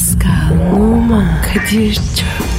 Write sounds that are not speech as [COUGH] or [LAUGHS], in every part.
Pascal, Oman, Kadir çok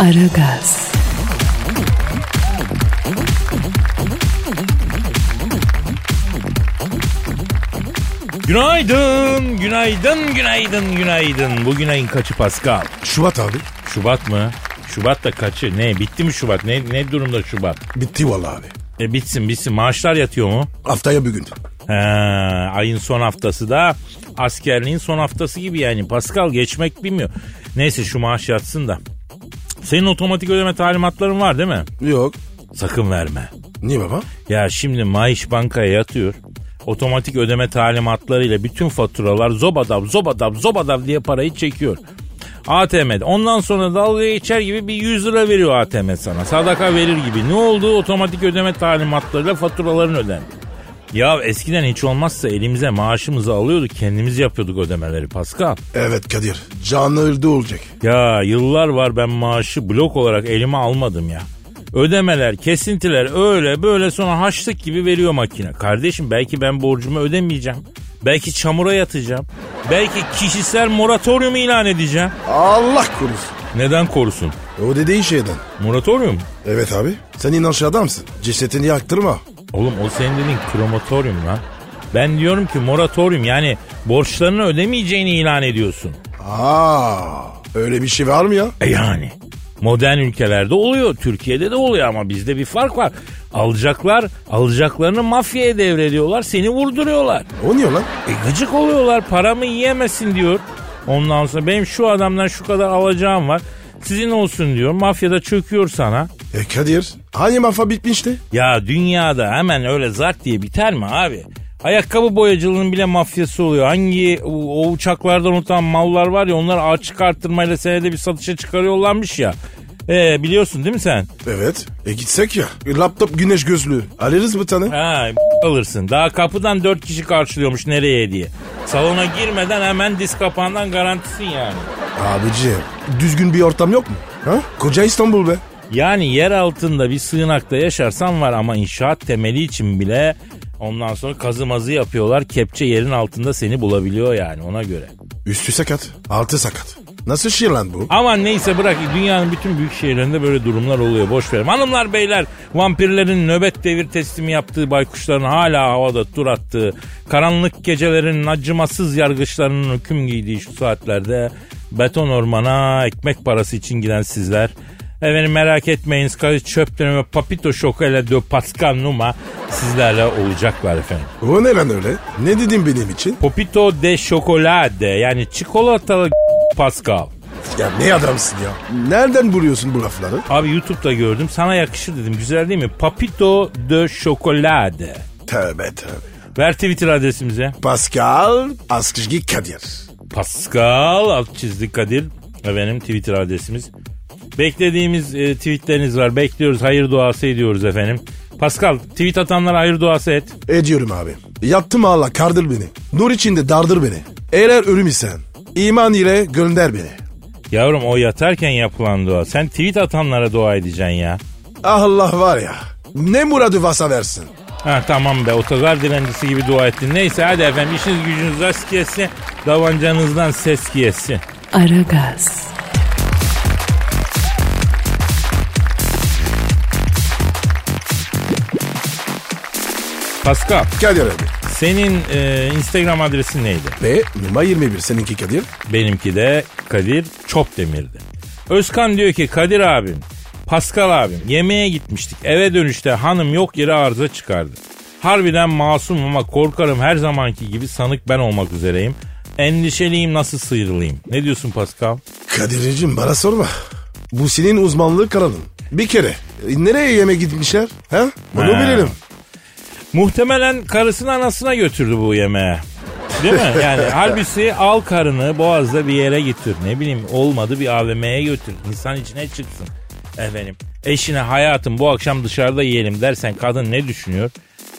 Aragaz, Günaydın, günaydın, günaydın, günaydın. Bugün ayın kaçı Pascal? Şubat abi. Şubat mı? Şubat da kaçı? Ne? Bitti mi Şubat? Ne, ne durumda Şubat? Bitti vallahi abi. E bitsin bitsin. Maaşlar yatıyor mu? Haftaya bir gün. He, ayın son haftası da askerliğin son haftası gibi yani. Pascal geçmek bilmiyor. Neyse şu maaş yatsın da. Senin otomatik ödeme talimatların var değil mi? Yok. Sakın verme. Niye baba? Ya şimdi maaş bankaya yatıyor. Otomatik ödeme talimatlarıyla bütün faturalar zobadav zobadav zobadav diye parayı çekiyor. ATM'de. Ondan sonra dalga geçer gibi bir 100 lira veriyor ATM sana. Sadaka verir gibi. Ne oldu? Otomatik ödeme talimatlarıyla faturaların ödendi. Ya eskiden hiç olmazsa elimize maaşımızı alıyorduk kendimiz yapıyorduk ödemeleri Pascal. Evet Kadir. Canlı olacak. Ya yıllar var ben maaşı blok olarak elime almadım ya. Ödemeler, kesintiler öyle böyle sonra haçlık gibi veriyor makine. Kardeşim belki ben borcumu ödemeyeceğim. Belki çamura yatacağım. Belki kişisel moratorium ilan edeceğim. Allah korusun. Neden korusun? O dediğin şeyden. Moratorium? Evet abi. Sen inançlı adamsın. Cesetini yaktırma. Oğlum o senin dediğin krematorium lan. Ben diyorum ki moratorium yani borçlarını ödemeyeceğini ilan ediyorsun. Aa, öyle bir şey var mı ya? E yani. Modern ülkelerde oluyor. Türkiye'de de oluyor ama bizde bir fark var. Alacaklar alacaklarını mafyaya devrediyorlar. Seni vurduruyorlar. O niye lan? E gıcık oluyorlar. Paramı yiyemesin diyor. Ondan sonra benim şu adamdan şu kadar alacağım var. Sizin olsun diyor. Mafyada çöküyor sana. E Kadir, hani mafa bitmişti? Ya dünyada hemen öyle zart diye biter mi abi? Ayakkabı boyacılığının bile mafyası oluyor. Hangi o, o uçaklardan unutan mallar var ya onlar açık arttırmayla senede bir satışa çıkarıyorlarmış ya. E, biliyorsun değil mi sen? Evet. E gitsek ya. E, laptop güneş gözlüğü. Alırız mı tane? Ha alırsın. Daha kapıdan dört kişi karşılıyormuş nereye diye. Salona girmeden hemen diz kapağından garantisin yani. Abici düzgün bir ortam yok mu? Ha? Koca İstanbul be. Yani yer altında bir sığınakta yaşarsan var ama inşaat temeli için bile ondan sonra kazı mazı yapıyorlar. Kepçe yerin altında seni bulabiliyor yani ona göre. Üstü sakat, altı sakat. Nasıl şiir lan bu? Aman neyse bırak dünyanın bütün büyük şehirlerinde böyle durumlar oluyor boş verim. Hanımlar beyler vampirlerin nöbet devir teslimi yaptığı baykuşların hala havada tur attığı karanlık gecelerin acımasız yargıçlarının hüküm giydiği şu saatlerde beton ormana ekmek parası için giden sizler Efendim merak etmeyin Scottish çöp dönemi Papito Şokole de Pascal Numa sizlerle olacaklar efendim. O ne lan öyle? Ne dedin benim için? Popito de Chocolade yani çikolatalı [LAUGHS] Pascal. Ya ne adamsın ya? Nereden buluyorsun bu lafları? Abi YouTube'da gördüm sana yakışır dedim güzel değil mi? Papito de Chocolade. Tövbe tövbe. Ver Twitter adresimize. Pascal Askışgi Kadir. Pascal alt çizdi Kadir. Efendim Twitter adresimiz. Beklediğimiz e, tweetleriniz var. Bekliyoruz. Hayır duası ediyoruz efendim. Pascal tweet atanlara hayır duası et. Ediyorum abi. Yattım Allah kardır beni. Nur içinde dardır beni. Eğer ölüm isen iman ile gönder beni. Yavrum o yatarken yapılan dua. Sen tweet atanlara dua edeceksin ya. Allah var ya ne muradı vasa versin. Ha tamam be otogar direncisi gibi dua ettin. Neyse hadi efendim işiniz gücünüz rast gelsin. Davancanızdan ses gelsin. Aragaz, Pascal Kadir abi. senin e, Instagram adresin neydi? Ve numara 21 seninki Kadir. Benimki de Kadir Çopdemir'di. Özkan diyor ki Kadir abim, Pascal abim yemeğe gitmiştik. Eve dönüşte hanım yok yere arıza çıkardı. Harbiden masum ama korkarım her zamanki gibi sanık ben olmak üzereyim. Endişeliyim nasıl sıyrılayım? Ne diyorsun Pascal? Kadir'cim bana sorma. Bu senin uzmanlığı kanalın. Bir kere. E, nereye yeme gitmişler? Ha? Bunu Ha. bilelim. Muhtemelen karısını anasına götürdü bu yemeğe. Değil mi? Yani [LAUGHS] halbuki al karını boğazda bir yere götür. Ne bileyim olmadı bir AVM'ye götür. İnsan içine çıksın. Efendim eşine hayatım bu akşam dışarıda yiyelim dersen kadın ne düşünüyor?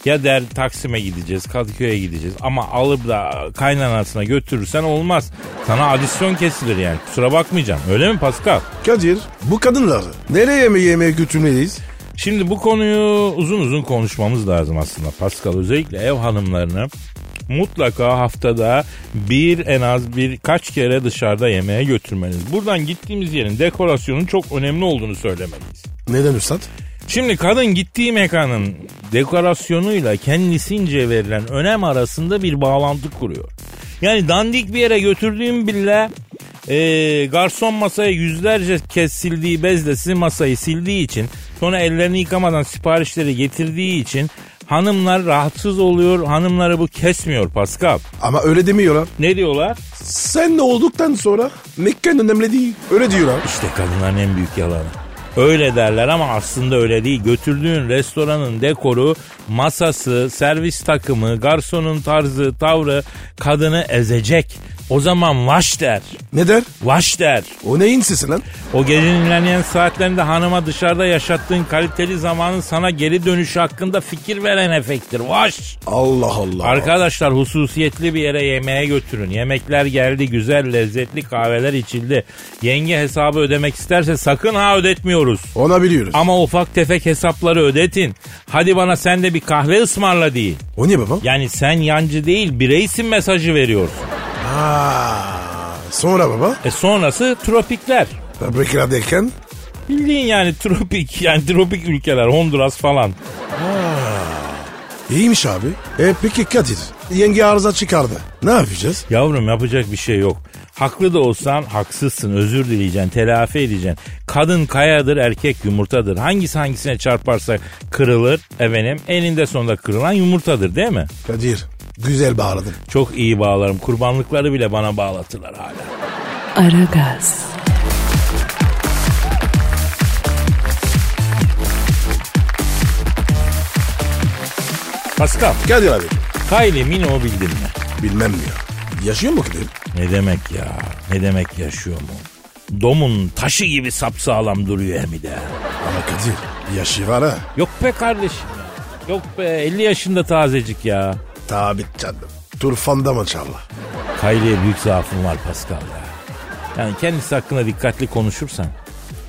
Ya der Taksim'e gideceğiz, Kadıköy'e gideceğiz ama alıp da kaynanasına götürürsen olmaz. Sana adisyon kesilir yani kusura bakmayacağım. Öyle mi Pascal? Kadir bu kadınları nereye mi yemeğe götürmeliyiz? Şimdi bu konuyu uzun uzun konuşmamız lazım aslında Pascal. Özellikle ev hanımlarını mutlaka haftada bir en az birkaç kere dışarıda yemeğe götürmeniz. Buradan gittiğimiz yerin dekorasyonun çok önemli olduğunu söylemeliyiz. Neden üstad? Şimdi kadın gittiği mekanın dekorasyonuyla kendisince verilen önem arasında bir bağlantı kuruyor. Yani dandik bir yere götürdüğüm bile e, garson masaya yüzlerce kez sildiği bezle sizin masayı sildiği için sonra ellerini yıkamadan siparişleri getirdiği için hanımlar rahatsız oluyor. Hanımları bu kesmiyor Pascal. Ama öyle demiyorlar. Ne diyorlar? Sen de olduktan sonra mekan önemli değil. Öyle diyorlar. İşte kadınların en büyük yalanı. Öyle derler ama aslında öyle değil. Götürdüğün restoranın dekoru, masası, servis takımı, garsonun tarzı, tavrı kadını ezecek. O zaman vaş der. Ne der? Vaş der. O neyin sesi lan? O gecenin ilerleyen saatlerinde hanıma dışarıda yaşattığın kaliteli zamanın sana geri dönüşü hakkında fikir veren efektir. Vaş. Allah Allah. Arkadaşlar hususiyetli bir yere yemeğe götürün. Yemekler geldi, güzel lezzetli kahveler içildi. Yenge hesabı ödemek isterse sakın ha ödetmiyoruz. Ona biliyoruz. Ama ufak tefek hesapları ödetin. Hadi bana sen de bir kahve ısmarla değil. O ne baba? Yani sen yancı değil bireysin mesajı veriyorsun. Ha. Sonra baba? E sonrası tropikler. Fabrikalar derken? Bildiğin yani tropik yani tropik ülkeler Honduras falan. İyiymiş abi. E peki Kadir. Yenge arıza çıkardı. Ne yapacağız? Yavrum yapacak bir şey yok. Haklı da olsan haksızsın özür dileyeceksin telafi edeceksin. Kadın kayadır erkek yumurtadır. Hangisi hangisine çarparsa kırılır efendim eninde sonunda kırılan yumurtadır değil mi? Kadir. Güzel bağladın. Çok iyi bağlarım kurbanlıkları bile bana bağlatırlar hala. Aragaz, Pascal, Kadir abi. Kylie Minogue bildin mi? Bilmem mi ya. Yaşıyor mu Kadir? Ne demek ya? Ne demek yaşıyor mu? Domun taşı gibi sapsağlam duruyor hem de. Ama Kadir yaşı var ha. Yok be kardeşim ya. Yok be 50 yaşında tazecik ya. Tabi canım. Turfanda maşallah. Kylie'ye büyük zaafım var Pascal ya. Yani kendisi hakkında dikkatli konuşursan.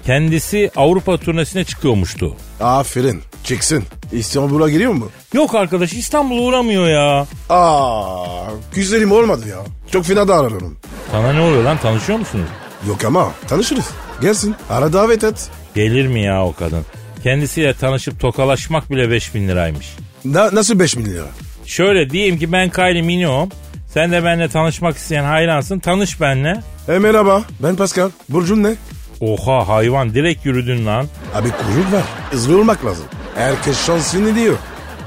Kendisi Avrupa turnesine çıkıyormuştu. Aferin. Çıksın. İstanbul'a giriyor mu? Yok arkadaş İstanbul'a uğramıyor ya. Aa, güzelim olmadı ya. Çok fena davranıyorum. Sana ne oluyor lan tanışıyor musunuz? Yok ama tanışırız. Gelsin. Ara davet et. Gelir mi ya o kadın? Kendisiyle tanışıp tokalaşmak bile 5000 liraymış. Na- nasıl 5 bin lira? Şöyle diyeyim ki ben Kylie Minogue'um. Sen de benimle tanışmak isteyen hayransın. Tanış benimle. E merhaba. Ben Pascal. Burcun ne? Oha hayvan direkt yürüdün lan. Abi kuyruk var. Hızlı olmak lazım. Herkes şansını diyor.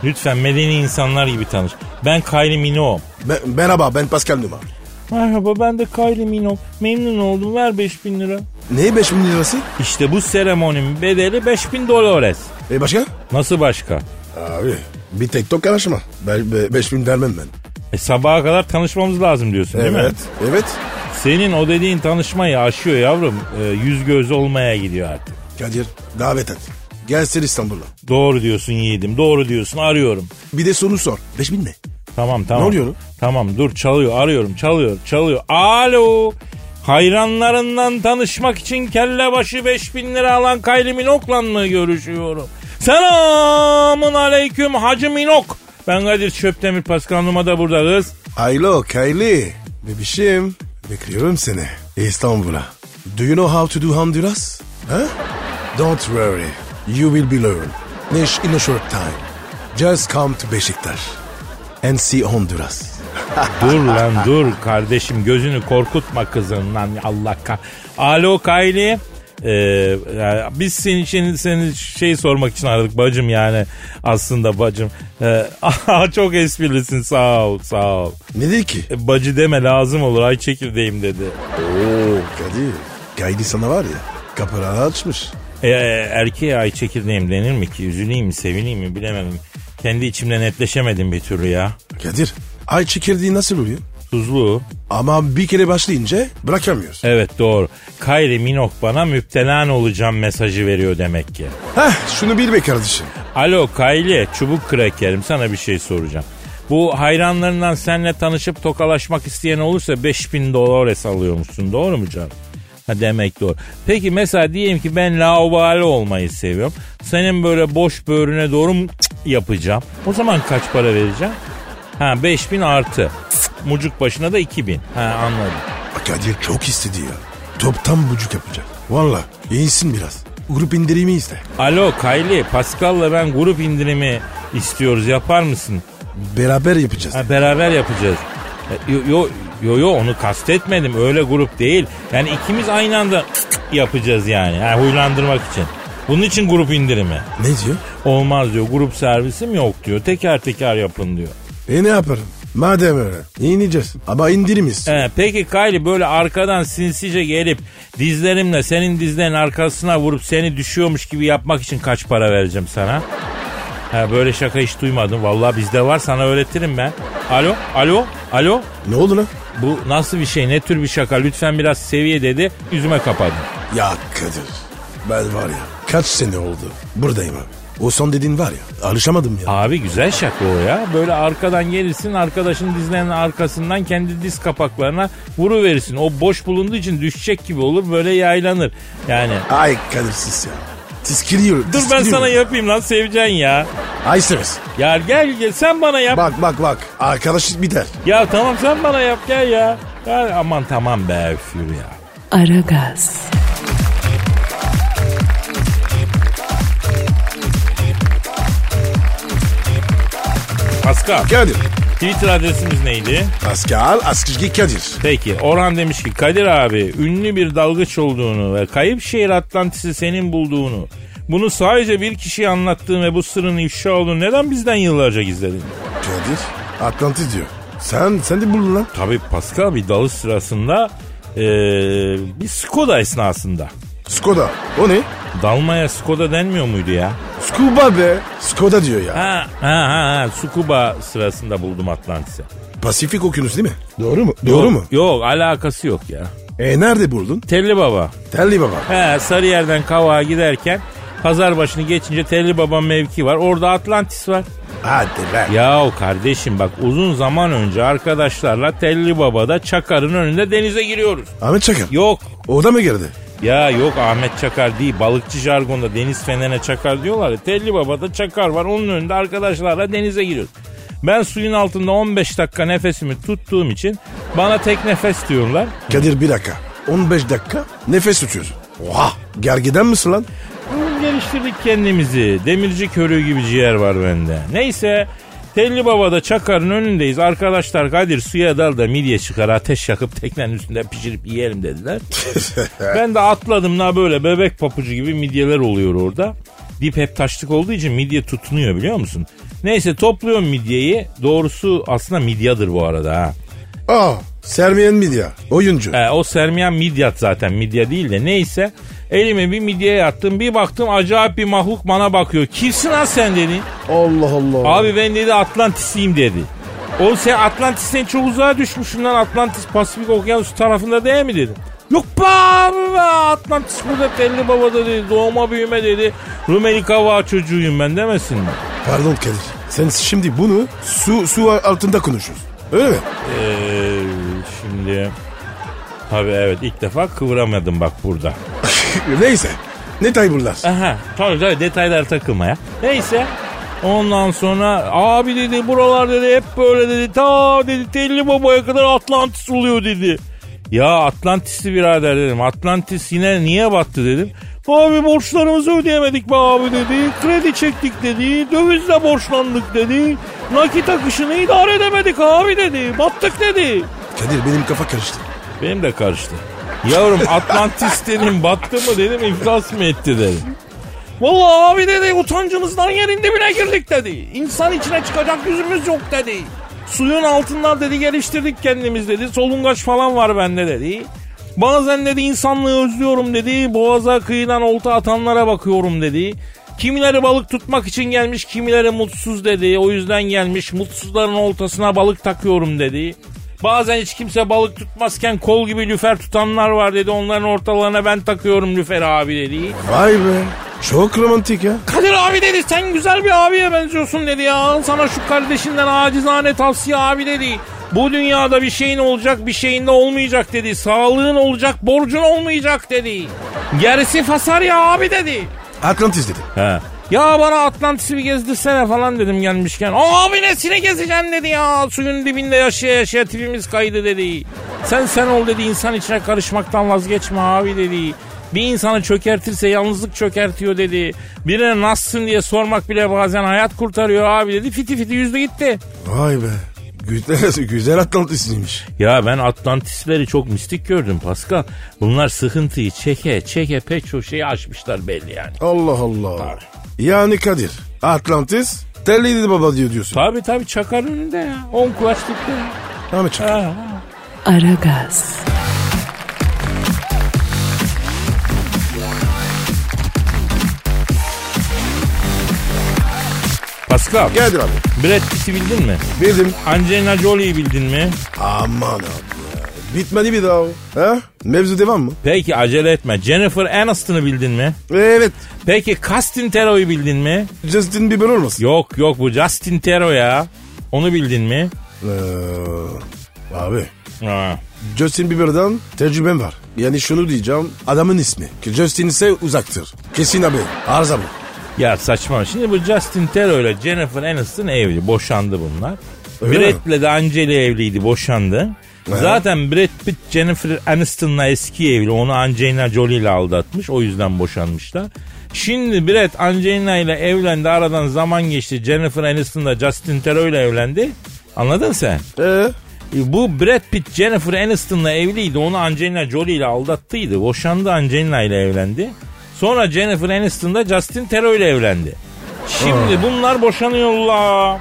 Lütfen medeni insanlar gibi tanış. Ben Kylie Minogue'um. Me- merhaba ben Pascal Numa. Merhaba ben de Kylie Minogue. Memnun oldum ver 5000 lira. Ne 5 bin lirası? İşte bu seremoninin bedeli 5000 dolores. E başka? Nasıl başka? Abi bir tek tok karışma. Ben 5 bin vermem ben. E sabaha kadar tanışmamız lazım diyorsun değil mi? Evet. Evet. Senin o dediğin tanışmayı aşıyor yavrum. E, yüz göz olmaya gidiyor artık. Kadir davet et. Gelsin İstanbul'a. Doğru diyorsun yiğidim doğru diyorsun arıyorum. Bir de soru sor. 5 bin ne? Tamam tamam. Ne oluyor? Tamam dur çalıyor arıyorum çalıyor çalıyor. Alo. Hayranlarından tanışmak için kelle başı 5000 lira alan Kylie Minogue'la mı görüşüyorum? Selamun aleyküm Hacı Minok. Ben Kadir Çöptemir Pascal Numa da burada kız. Alo Kylie. Bebişim. Bekliyorum seni. İstanbul'a. Do you know how to do Honduras? Huh? Don't worry. You will be learn. Nish in a short time. Just come to Beşiktaş. And see Honduras. [LAUGHS] Dur lan dur kardeşim gözünü korkutma kızın lan Allah kah. Alo Kylie. Ee, ya biz senin için seni şey sormak için aradık bacım yani aslında bacım. Ee, [LAUGHS] çok esprilisin sağ ol sağ ol. Ne dedi ki? E, bacı deme lazım olur ay çekirdeğim dedi. Oo Kadir. Kylie sana var ya. Kapıları açmış. E, e, erkeğe ay çekirdeğim denir mi ki? Üzüleyim mi sevineyim mi bilemedim. Kendi içimde netleşemedim bir türlü ya. Kadir. Ay çekirdeği nasıl oluyor? Tuzlu. Ama bir kere başlayınca bırakamıyoruz. Evet doğru. Kayri Minok bana müptelan olacağım mesajı veriyor demek ki. Heh şunu bil be kardeşim. Alo Kayli çubuk krakerim sana bir şey soracağım. Bu hayranlarından seninle tanışıp tokalaşmak isteyen olursa 5000 dolar alıyormuşsun doğru mu canım? Ha demek doğru. Peki mesela diyelim ki ben laubali olmayı seviyorum. Senin böyle boş böğrüne doğru yapacağım. O zaman kaç para vereceğim? Ha 5000 artı. Mucuk başına da 2000. Ha anladım. Kadir çok istedi ya. Toptan bucuk yapacak. Valla iyisin biraz. Grup indirimi iste. Alo Kayli Pascal'la ben grup indirimi istiyoruz yapar mısın? Beraber yapacağız. Ha, beraber yapacağız. E, Yo, yo, yo, yo onu kastetmedim öyle grup değil. Yani ikimiz aynı anda yapacağız yani. Ha, huylandırmak için. Bunun için grup indirimi. Ne diyor? Olmaz diyor grup servisim yok diyor. Teker teker yapın diyor. E ne yaparım? Madem öyle ineceğiz. Ama indirimiz. He, peki Kayli böyle arkadan sinsice gelip dizlerimle senin dizlerin arkasına vurup seni düşüyormuş gibi yapmak için kaç para vereceğim sana? Ha, böyle şaka hiç duymadım. Vallahi bizde var sana öğretirim ben. Alo, alo, alo. Ne oldu lan? Bu nasıl bir şey? Ne tür bir şaka? Lütfen biraz seviye dedi. Yüzüme kapadım. Ya Kadir. Ben var ya kaç sene oldu. Buradayım abi. O son dediğin var ya alışamadım ya. Abi güzel şaka o ya. Böyle arkadan gelirsin arkadaşın dizlerinin arkasından kendi diz kapaklarına vuru verirsin. O boş bulunduğu için düşecek gibi olur böyle yaylanır. Yani Ay Kadir sis ya. Tiskiliyor. dur ben sana yapayım lan seveceksin ya. Ay ses. Ya gel gel sen bana yap. Bak bak bak. Arkadaşlık biter. Ya tamam sen bana yap gel ya. ya aman tamam be üf yürü ya. Aragaz, Pascal Kadir. Twitter adresimiz neydi? Pascal Askışki Kadir. Peki Orhan demiş ki Kadir abi ünlü bir dalgıç olduğunu ve kayıp şehir Atlantis'i senin bulduğunu bunu sadece bir kişiye anlattığın ve bu sırrın ifşa olduğunu neden bizden yıllarca gizledin? Kadir. Atlantis diyor. Sen sen de buldun lan. Tabii Pascal bir dalış sırasında eee, bir Skoda esnasında. Skoda. O ne? Dalmaya Skoda denmiyor muydu ya? Scuba be. Skoda diyor ya. Ha ha ha, ha. Scuba sırasında buldum Atlantis'i. Pasifik okyanus değil mi? Doğru mu? Doğru Yok, mu? Yok alakası yok ya. E nerede buldun? Telli Baba. Telli baba. He Sarıyer'den Kavak'a giderken pazar başını geçince Telli Baba mevki var. Orada Atlantis var. Hadi be. Yahu kardeşim bak uzun zaman önce arkadaşlarla Telli Baba'da Çakar'ın önünde denize giriyoruz. Ahmet Çakar. Yok O da mı girdi? Ya yok Ahmet Çakar değil balıkçı jargonda deniz fenerine Çakar diyorlar ya. Telli Baba'da Çakar var onun önünde arkadaşlarla denize giriyoruz. Ben suyun altında 15 dakika nefesimi tuttuğum için bana tek nefes diyorlar. Kadir bir dakika. 15 dakika nefes tutuyorsun. Oha. Gergeden misin lan? Geliştirdik kendimizi. Demirci körüğü gibi ciğer var bende. Neyse Telli Baba'da Çakar'ın önündeyiz. Arkadaşlar Kadir suya dal da midye çıkar ateş yakıp teknenin üstünde pişirip yiyelim dediler. [LAUGHS] ben de atladım la böyle bebek papucu gibi midyeler oluyor orada. Dip hep taşlık olduğu için midye tutunuyor biliyor musun? Neyse topluyorum midyeyi. Doğrusu aslında midyadır bu arada ha. Aa. Sermeyen Midya. Oyuncu. He, o sermeyen midyat zaten midye değil de neyse. Elime bir midyeye attım bir baktım acayip bir mahluk bana bakıyor. Kimsin lan sen dedi. Allah Allah. Abi ben dedi Atlantis'iyim dedi. O sen Atlantis'ten çok uzağa düşmüşsün lan Atlantis Pasifik Okyanus tarafında değil mi dedi. Yok be abi be Atlantis burada Telli Baba'da dedi doğma büyüme dedi. Rumeli Kava çocuğuyum ben demesin mi? Pardon Kadir. Sen şimdi bunu su su altında konuşuyorsun. Öyle mi? Ee, şimdi tabii evet ilk defa kıvıramadım bak burada. [LAUGHS] Neyse. Ne tayburlar? Aha tabii tabii detaylara takılma ya. Neyse ondan sonra abi dedi buralar dedi hep böyle dedi ta dedi Telli Baba'ya kadar Atlantis oluyor dedi. Ya Atlantis'i birader dedim. Atlantis yine niye battı dedim. Abi borçlarımızı ödeyemedik be abi dedi. Kredi çektik dedi. Dövizle borçlandık dedi. Nakit akışını idare edemedik abi dedi. Battık dedi. Kadir benim kafa karıştı. Benim de karıştı. Yavrum Atlantis dedim battı mı dedim iflas mı etti dedim. Vallahi abi dedi utancımızdan yerin dibine girdik dedi. İnsan içine çıkacak yüzümüz yok dedi. Suyun altından dedi geliştirdik kendimiz dedi. Solungaç falan var bende dedi. Bazen dedi insanlığı özlüyorum dedi. Boğaza kıyıdan olta atanlara bakıyorum dedi. Kimileri balık tutmak için gelmiş, kimileri mutsuz dedi. O yüzden gelmiş. Mutsuzların oltasına balık takıyorum dedi. Bazen hiç kimse balık tutmazken kol gibi lüfer tutanlar var dedi. Onların ortalarına ben takıyorum lüfer abi dedi. Vay be. Çok romantik ya. Kadir abi dedi sen güzel bir abiye benziyorsun dedi ya. Sana şu kardeşinden acizane tavsiye abi dedi. Bu dünyada bir şeyin olacak bir şeyin de olmayacak dedi. Sağlığın olacak borcun olmayacak dedi. Gerisi fasar ya abi dedi. Atlantis dedi. He. Ya bana Atlantis'i bir gezdirsene falan dedim gelmişken. Abi nesine gezeceksin dedi ya. Suyun dibinde yaşaya yaşaya tipimiz kaydı dedi. Sen sen ol dedi insan içine karışmaktan vazgeçme abi dedi. Bir insanı çökertirse yalnızlık çökertiyor dedi. Birine nasılsın diye sormak bile bazen hayat kurtarıyor abi dedi. Fiti fiti yüzdü gitti. Vay be. Güzel, [LAUGHS] güzel Atlantis'iymiş. Ya ben Atlantisleri çok mistik gördüm Pascal. Bunlar sıkıntıyı çeke çeke pek çok şeyi aşmışlar belli yani. Allah Allah. Yani Kadir. Atlantis telliydi baba diyor diyorsun. Tabi tabi çakar önünde ya. On kulaçlıkta. Tamam çak. Ha, ha. Aragaz, Pascal, Geldir abi. Brad Pitt'i bildin mi? Bildim. Angelina Jolie'yi bildin mi? Aman abi. Bitmedi bir daha o. Ha? Mevzu devam mı? Peki acele etme. Jennifer Aniston'u bildin mi? Evet. Peki Justin Thero'yu bildin mi? Justin Bieber olmasın? Yok yok bu Justin Theroux ya. Onu bildin mi? Ee, abi. Ha. Justin Bieber'dan tecrübem var. Yani şunu diyeceğim. Adamın ismi. Ki Justin ise uzaktır. Kesin abi. Arıza bu. Ya saçma. Şimdi bu Justin Theroux ile Jennifer Aniston evli. Boşandı bunlar. Öyle mi? Brad'le de Angela evliydi. Boşandı. Zaten Brad Pitt Jennifer Aniston'la eski evli. Onu Angelina Jolie ile aldatmış. O yüzden boşanmışlar. Şimdi Brad Angelina ile evlendi. Aradan zaman geçti. Jennifer Aniston da Justin Theroux ile evlendi. Anladın sen? Ee? Bu Brad Pitt Jennifer Aniston'la evliydi. Onu Angelina Jolie ile aldattıydı. Boşandı Angelina ile evlendi. Sonra Jennifer Aniston da Justin Theroux ile evlendi. Şimdi bunlar boşanıyorlar.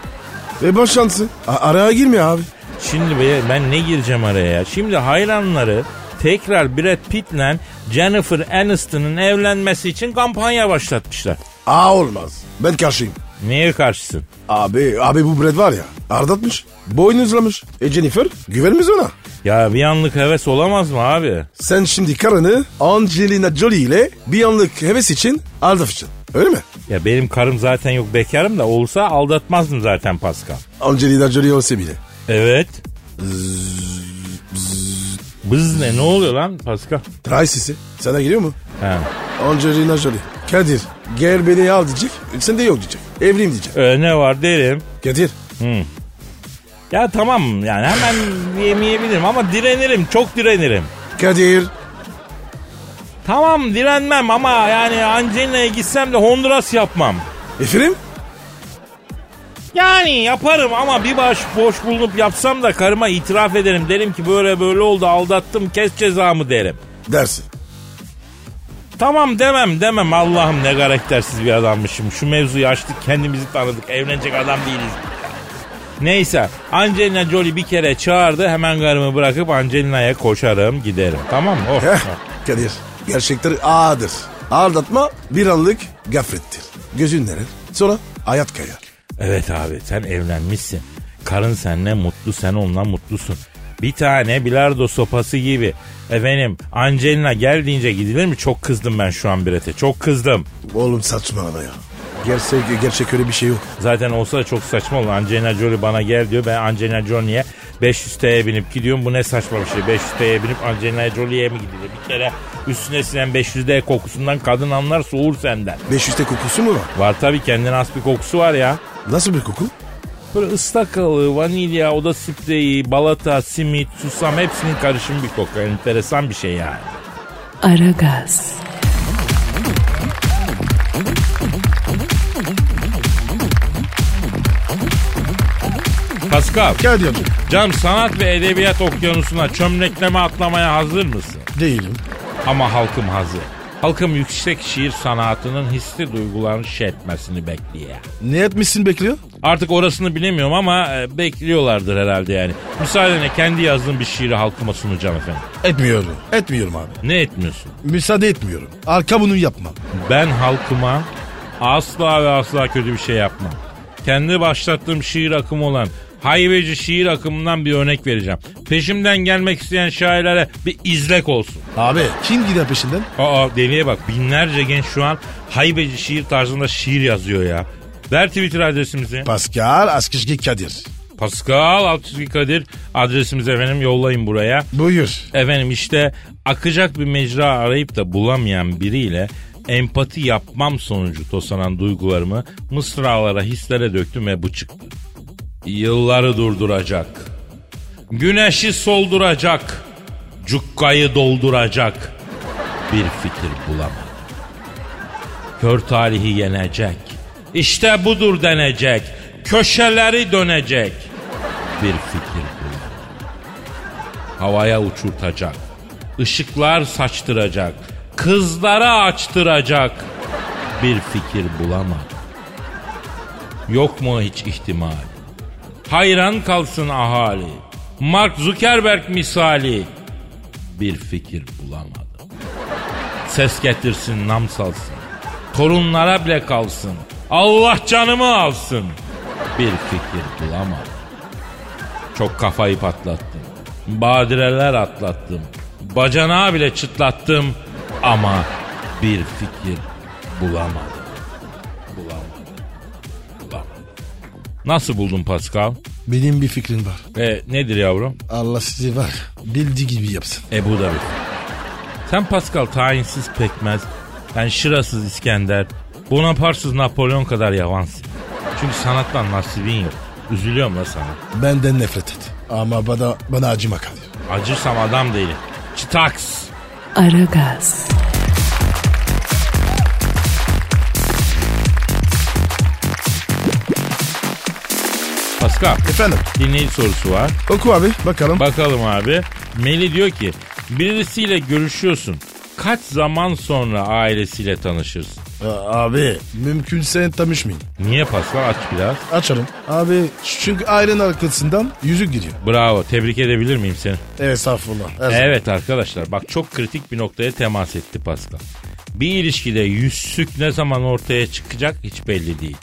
E boşansın. A- araya girme abi. Şimdi be- ben ne gireceğim araya ya? Şimdi hayranları tekrar Brad Pitt'le Jennifer Aniston'un evlenmesi için kampanya başlatmışlar. Aa olmaz. Ben karşıyım. Neye karşısın? Abi, abi bu Brad var ya. Ardatmış. Boynuzlamış. E Jennifer güvenmiz ona. Ya bir anlık heves olamaz mı abi? Sen şimdi karını Angelina Jolie ile bir anlık heves için aldatacaksın. Öyle mi? Ya benim karım zaten yok bekarım da olsa aldatmazdım zaten Pascal. Angelina Jolie olsa bile. Evet. Bız ne? Ne oluyor lan Pascal? Tray sesi. Sana geliyor mu? Ha. Angelina Jolie. Kadir gel beni al diyecek. Sen de yok diyecek. Evliyim diyecek. Ee, ne var derim. Kadir. Ya tamam yani hemen yemeyebilirim ama direnirim. Çok direnirim. Kadir. Tamam direnmem ama yani Angelina'ya gitsem de Honduras yapmam. Efendim? Yani yaparım ama bir baş boş bulunup yapsam da karıma itiraf ederim. Derim ki böyle böyle oldu aldattım kes cezamı derim. Dersin. Tamam demem demem Allah'ım ne karaktersiz bir adammışım. Şu mevzuyu açtık kendimizi tanıdık evlenecek adam değiliz. Neyse Angelina Jolie bir kere çağırdı hemen karımı bırakıp Angelina'ya koşarım giderim tamam mı? Oh. Heh. Kadir. Gerçekler ağırdır. Aldatma bir anlık gaflettir. Gözün neler? Sonra hayat kayar. Evet abi sen evlenmişsin. Karın seninle mutlu sen onunla mutlusun. Bir tane bilardo sopası gibi. Efendim Angelina gel deyince gidilir mi? Çok kızdım ben şu an Bret'e. Çok kızdım. Oğlum saçmalama ya. Gerçek, gerçek öyle bir şey yok. Zaten olsa da çok saçma olur. Angelina Jolie bana gel diyor. Ben Angelina Jolie'ye 500 TL'ye binip gidiyorum. Bu ne saçma bir şey. 500 TL'ye binip Angelina Jolie'ye mi gidilir? Bir kere üstüne sinen 500 TL kokusundan kadın anlar soğur senden. 500'te kokusu mu var? Var tabii kendine has bir kokusu var ya. Nasıl bir koku? Böyle ıstakalı, vanilya, oda spreyi, balata, simit, susam hepsinin karışımı bir koku. Enteresan bir şey yani. Aragaz, Pascal, Kadir. cam sanat ve edebiyat okyanusuna çömlekleme atlamaya hazır mısın? Değilim. Ama halkım hazır. Halkım yüksek şiir sanatının hisli duygularını şetmesini bekliyor. Ne etmişsin bekliyor? Artık orasını bilemiyorum ama e, bekliyorlardır herhalde yani. Müsaadenle kendi yazdığım bir şiiri halkıma sunacağım efendim. Etmiyorum. Etmiyorum abi. Ne etmiyorsun? Müsaade etmiyorum. Arka bunu yapmam. Ben halkıma asla ve asla kötü bir şey yapmam. Kendi başlattığım şiir akımı olan Haybeci şiir akımından bir örnek vereceğim. Peşimden gelmek isteyen şairlere bir izlek olsun. Abi kim gider peşinden? Aa deliye bak binlerce genç şu an haybeci şiir tarzında şiir yazıyor ya. Ver Twitter adresimizi. Pascal Askışgi Kadir. Pascal Altçizgi Kadir adresimizi efendim yollayın buraya. Buyur. Efendim işte akacak bir mecra arayıp da bulamayan biriyle empati yapmam sonucu tosanan duygularımı mısralara hislere döktüm ve bu çıktı. Yılları durduracak. Güneşi solduracak. Cukkayı dolduracak. Bir fikir bulamadım. Kör talihi yenecek. İşte budur denecek. Köşeleri dönecek. Bir fikir bulamadım. Havaya uçurtacak. Işıklar saçtıracak. Kızlara açtıracak. Bir fikir bulamadım. Yok mu hiç ihtimal? Hayran kalsın ahali. Mark Zuckerberg misali. Bir fikir bulamadım. Ses getirsin nam salsın. Torunlara bile kalsın. Allah canımı alsın. Bir fikir bulamadım. Çok kafayı patlattım. Badireler atlattım. Bacanağı bile çıtlattım. Ama bir fikir bulamadım. Nasıl buldun Pascal? Benim bir fikrim var. E, nedir yavrum? Allah sizi var. Bildiği gibi yapsın. E bu da bir. Sen Pascal tayinsiz pekmez. Ben şırasız İskender. Bonapartsız Napolyon kadar yavansın. Çünkü sanattan nasibin yok. Üzülüyorum la sana. Benden nefret et. Ama bana, bana acıma Kadir. Acırsam adam değilim. Çıtaks. Aragaz, Pascal Efendim dinleyici sorusu var. oku abi bakalım. Bakalım abi. Meli diyor ki birisiyle görüşüyorsun. Kaç zaman sonra ailesiyle tanışırsın? Aa, abi mümkünse tanışmayın. Niye Pascal aç biraz. Açalım. Abi çünkü ailenin arkasından yüzük giriyor. Bravo tebrik edebilir miyim seni? Evet estağfurullah. Her zaman. Evet arkadaşlar bak çok kritik bir noktaya temas etti Pascal. Bir ilişkide yüzsük ne zaman ortaya çıkacak hiç belli değil.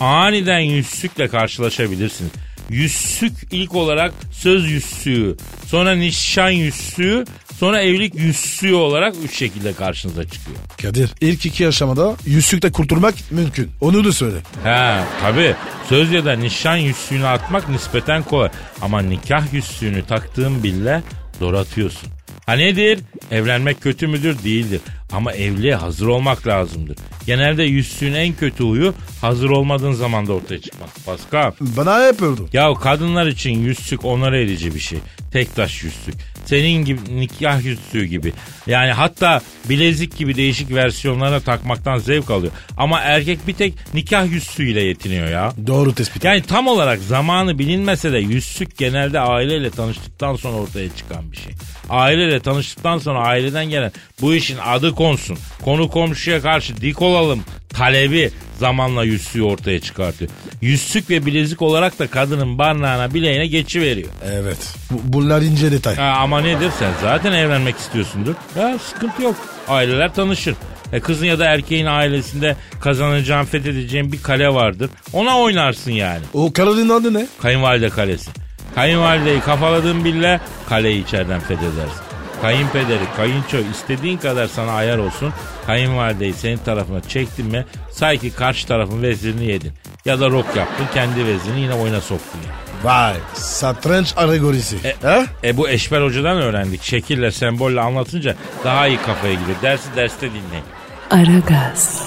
Aniden yüzsükle karşılaşabilirsiniz. Yüzsük ilk olarak söz yüzsüğü, sonra nişan yüzsüğü, sonra evlilik yüzsüğü olarak üç şekilde karşınıza çıkıyor. Kadir ilk iki aşamada yüzükle kurtulmak mümkün. Onu da söyle. He tabi söz ya da nişan yüzsüğünü atmak nispeten kolay. Ama nikah yüzsüğünü taktığın bile zor atıyorsun. Ha nedir? Evlenmek kötü müdür? Değildir. Ama evliliğe hazır olmak lazımdır. Genelde yüzsüğün en kötü huyu hazır olmadığın zaman da ortaya çıkmak. Pascal. Bana öldü. Ya kadınlar için yüzsük onur edici bir şey. Tek taş yüzsük. Senin gibi nikah yüzsüğü gibi. Yani hatta bilezik gibi değişik versiyonlarına takmaktan zevk alıyor. Ama erkek bir tek nikah yüzsüğüyle yetiniyor ya. Doğru tespit. Yani tam olarak zamanı bilinmese de yüzsük genelde aileyle tanıştıktan sonra ortaya çıkan bir şey. Aileyle tanıştıktan sonra aileden gelen bu işin adı konsun. Konu komşuya karşı dik olalım talebi zamanla yüzsüğü ortaya çıkartıyor. Yüzsük ve bilezik olarak da kadının barnağına bileğine geçiveriyor. Evet. Bu- bunlar ince detay. Ha, ama nedir sen zaten evlenmek istiyorsundur. Ya sıkıntı yok. Aileler tanışır. E kızın ya da erkeğin ailesinde kazanacağın, fethedeceğin bir kale vardır. Ona oynarsın yani. O kararın adı ne? Kayınvalide kalesi. Kayınvalideyi kafaladığın bile kaleyi içeriden fethedersin. Kayınpederi, kayınço istediğin kadar sana ayar olsun. Kayınvalideyi senin tarafına çektin mi say ki karşı tarafın vezirini yedin. Ya da rok yaptın kendi vezirini yine oyuna soktun yani. Vay. Satranç alegorisi. ha? E bu Eşber Hoca'dan öğrendik. Şekille, sembolle anlatınca daha iyi kafaya giriyor. Dersi derste dinleyin. Aragaz,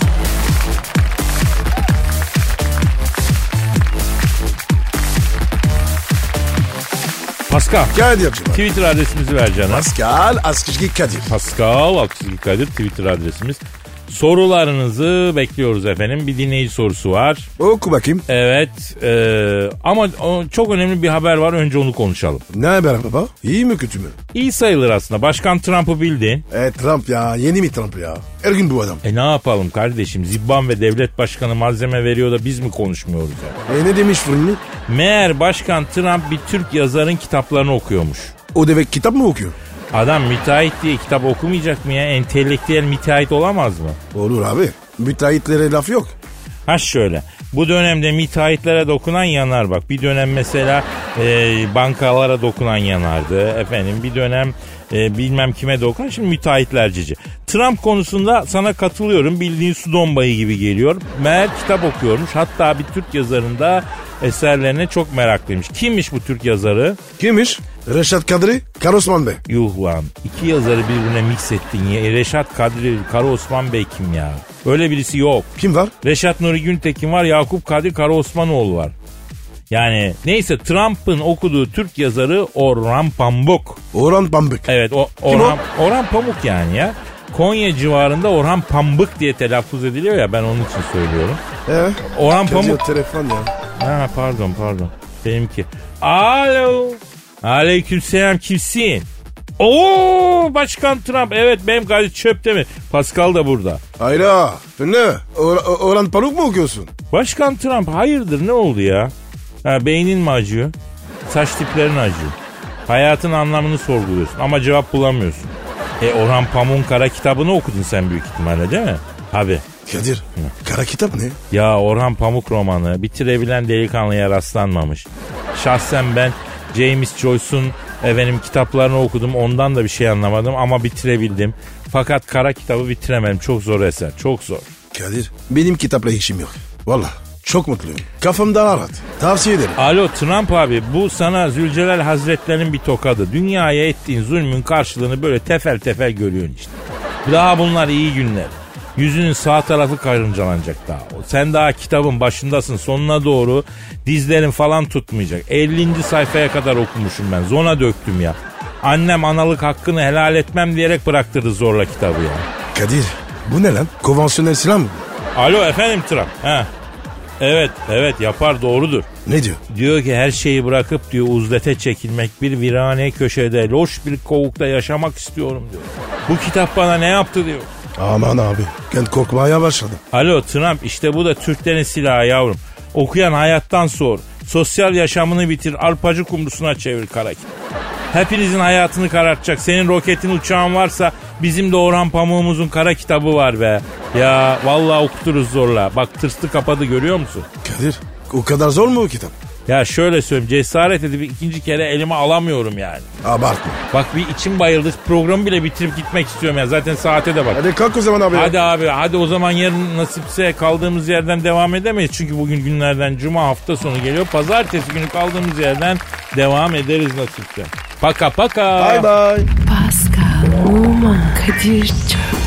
Pascal. Kadir. Twitter adresimizi ver canım. Pascal Askışgi Kadir. Pascal Aksızlık Kadir Twitter adresimiz. Sorularınızı bekliyoruz efendim. Bir dinleyici sorusu var. Oku bakayım. Evet e, ama o, çok önemli bir haber var. Önce onu konuşalım. Ne haber baba? İyi mi kötü mü? İyi sayılır aslında. Başkan Trump'ı bildin. E Trump ya. Yeni mi Trump ya? Her gün bu adam. E ne yapalım kardeşim? Zibban ve devlet başkanı malzeme veriyor da biz mi konuşmuyoruz ya? E ne demiş filmi? Meğer Başkan Trump bir Türk yazarın kitaplarını okuyormuş. O demek kitap mı okuyor? Adam müteahhit diye kitap okumayacak mı ya? Entelektüel müteahhit olamaz mı? Olur abi. Müteahhitlere laf yok. Ha şöyle. Bu dönemde müteahhitlere dokunan yanar bak. Bir dönem mesela e, bankalara dokunan yanardı. Efendim bir dönem e, bilmem kime dokunan şimdi müteahhitlercici. Trump konusunda sana katılıyorum. Bildiğin su dombayı gibi geliyor. Meğer kitap okuyormuş. Hatta bir Türk yazarında eserlerine çok meraklıymış. Kimmiş bu Türk yazarı? Kimmiş? Reşat Kadri, Karosman Bey. Yuh lan. İki yazarı birbirine mix ettin ya. E, Reşat Kadri, Kara Osman Bey kim ya? Öyle birisi yok. Kim var? Reşat Nuri Güntekin var, Yakup Kadri Kara Osmanoğlu var. Yani neyse Trump'ın okuduğu Türk yazarı Orhan Pamuk. Orhan Pambık. Evet o, Orhan, Orhan Pamuk yani ya. Konya civarında Orhan Pambık diye telaffuz ediliyor ya ben onun için söylüyorum. Ee? Orhan Pamuk. telefon ya. Ha pardon pardon. Benimki. Alo. Aleykümselam kimsin? Oo Başkan Trump evet benim gayet çöpte mi? Pascal da burada. Hayra. Ne? Or- Orhan Pamuk mu okuyorsun? Başkan Trump hayırdır ne oldu ya? Ha, beynin mi acıyor? Saç tiplerin acıyor. Hayatın anlamını sorguluyorsun ama cevap bulamıyorsun. E Orhan Pamuk'un kara kitabını okudun sen büyük ihtimalle değil mi? Abi Kadir. Kara kitap ne? ya Orhan Pamuk romanı bitirebilen delikanlıya rastlanmamış. Şahsen ben James Joyce'un efendim kitaplarını okudum ondan da bir şey anlamadım ama bitirebildim. Fakat kara kitabı bitiremedim çok zor eser çok zor. Kadir. Benim kitapla işim yok. Valla. Çok mutluyum. Kafamda rahat. Tavsiye ederim. Alo Trump abi bu sana Zülcelal Hazretlerinin bir tokadı. Dünyaya ettiğin zulmün karşılığını böyle tefel tefel görüyorsun işte. Daha bunlar iyi günler. Yüzünün sağ tarafı karıncalanacak daha. Sen daha kitabın başındasın sonuna doğru dizlerin falan tutmayacak. 50. sayfaya kadar okumuşum ben zona döktüm ya. Annem analık hakkını helal etmem diyerek bıraktırdı zorla kitabı ya. Kadir. Bu ne lan? Konvansiyonel silah mı? Alo efendim Trump. Ha. Evet evet yapar doğrudur. Ne diyor? Diyor ki her şeyi bırakıp diyor uzlete çekilmek bir virane köşede loş bir kovukta yaşamak istiyorum diyor. Bu kitap bana ne yaptı diyor. Aman abi. Ben korkmaya başladım. Alo Trump işte bu da Türklerin silahı yavrum. Okuyan hayattan sor. Sosyal yaşamını bitir arpacı kumrusuna çevir kara kitap. Hepinizin hayatını karartacak. Senin roketin uçağın varsa bizim de Orhan Pamuk'umuzun kara kitabı var be. Ya vallahi okuturuz zorla. Bak tırstı kapadı görüyor musun? Kadir. O kadar zor mu o kitap? Ya şöyle söyleyeyim cesaret edip ikinci kere elime alamıyorum yani. Abartma. Bak bir içim bayıldı programı bile bitirip gitmek istiyorum ya zaten saate de bak. Hadi kalk o zaman abi. Hadi abi hadi o zaman yarın nasipse kaldığımız yerden devam edemeyiz. Çünkü bugün günlerden cuma hafta sonu geliyor. Pazartesi günü kaldığımız yerden devam ederiz nasipse. Paka paka. Bye bye. Pascal, Oman, Kadir çok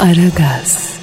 Aragaz.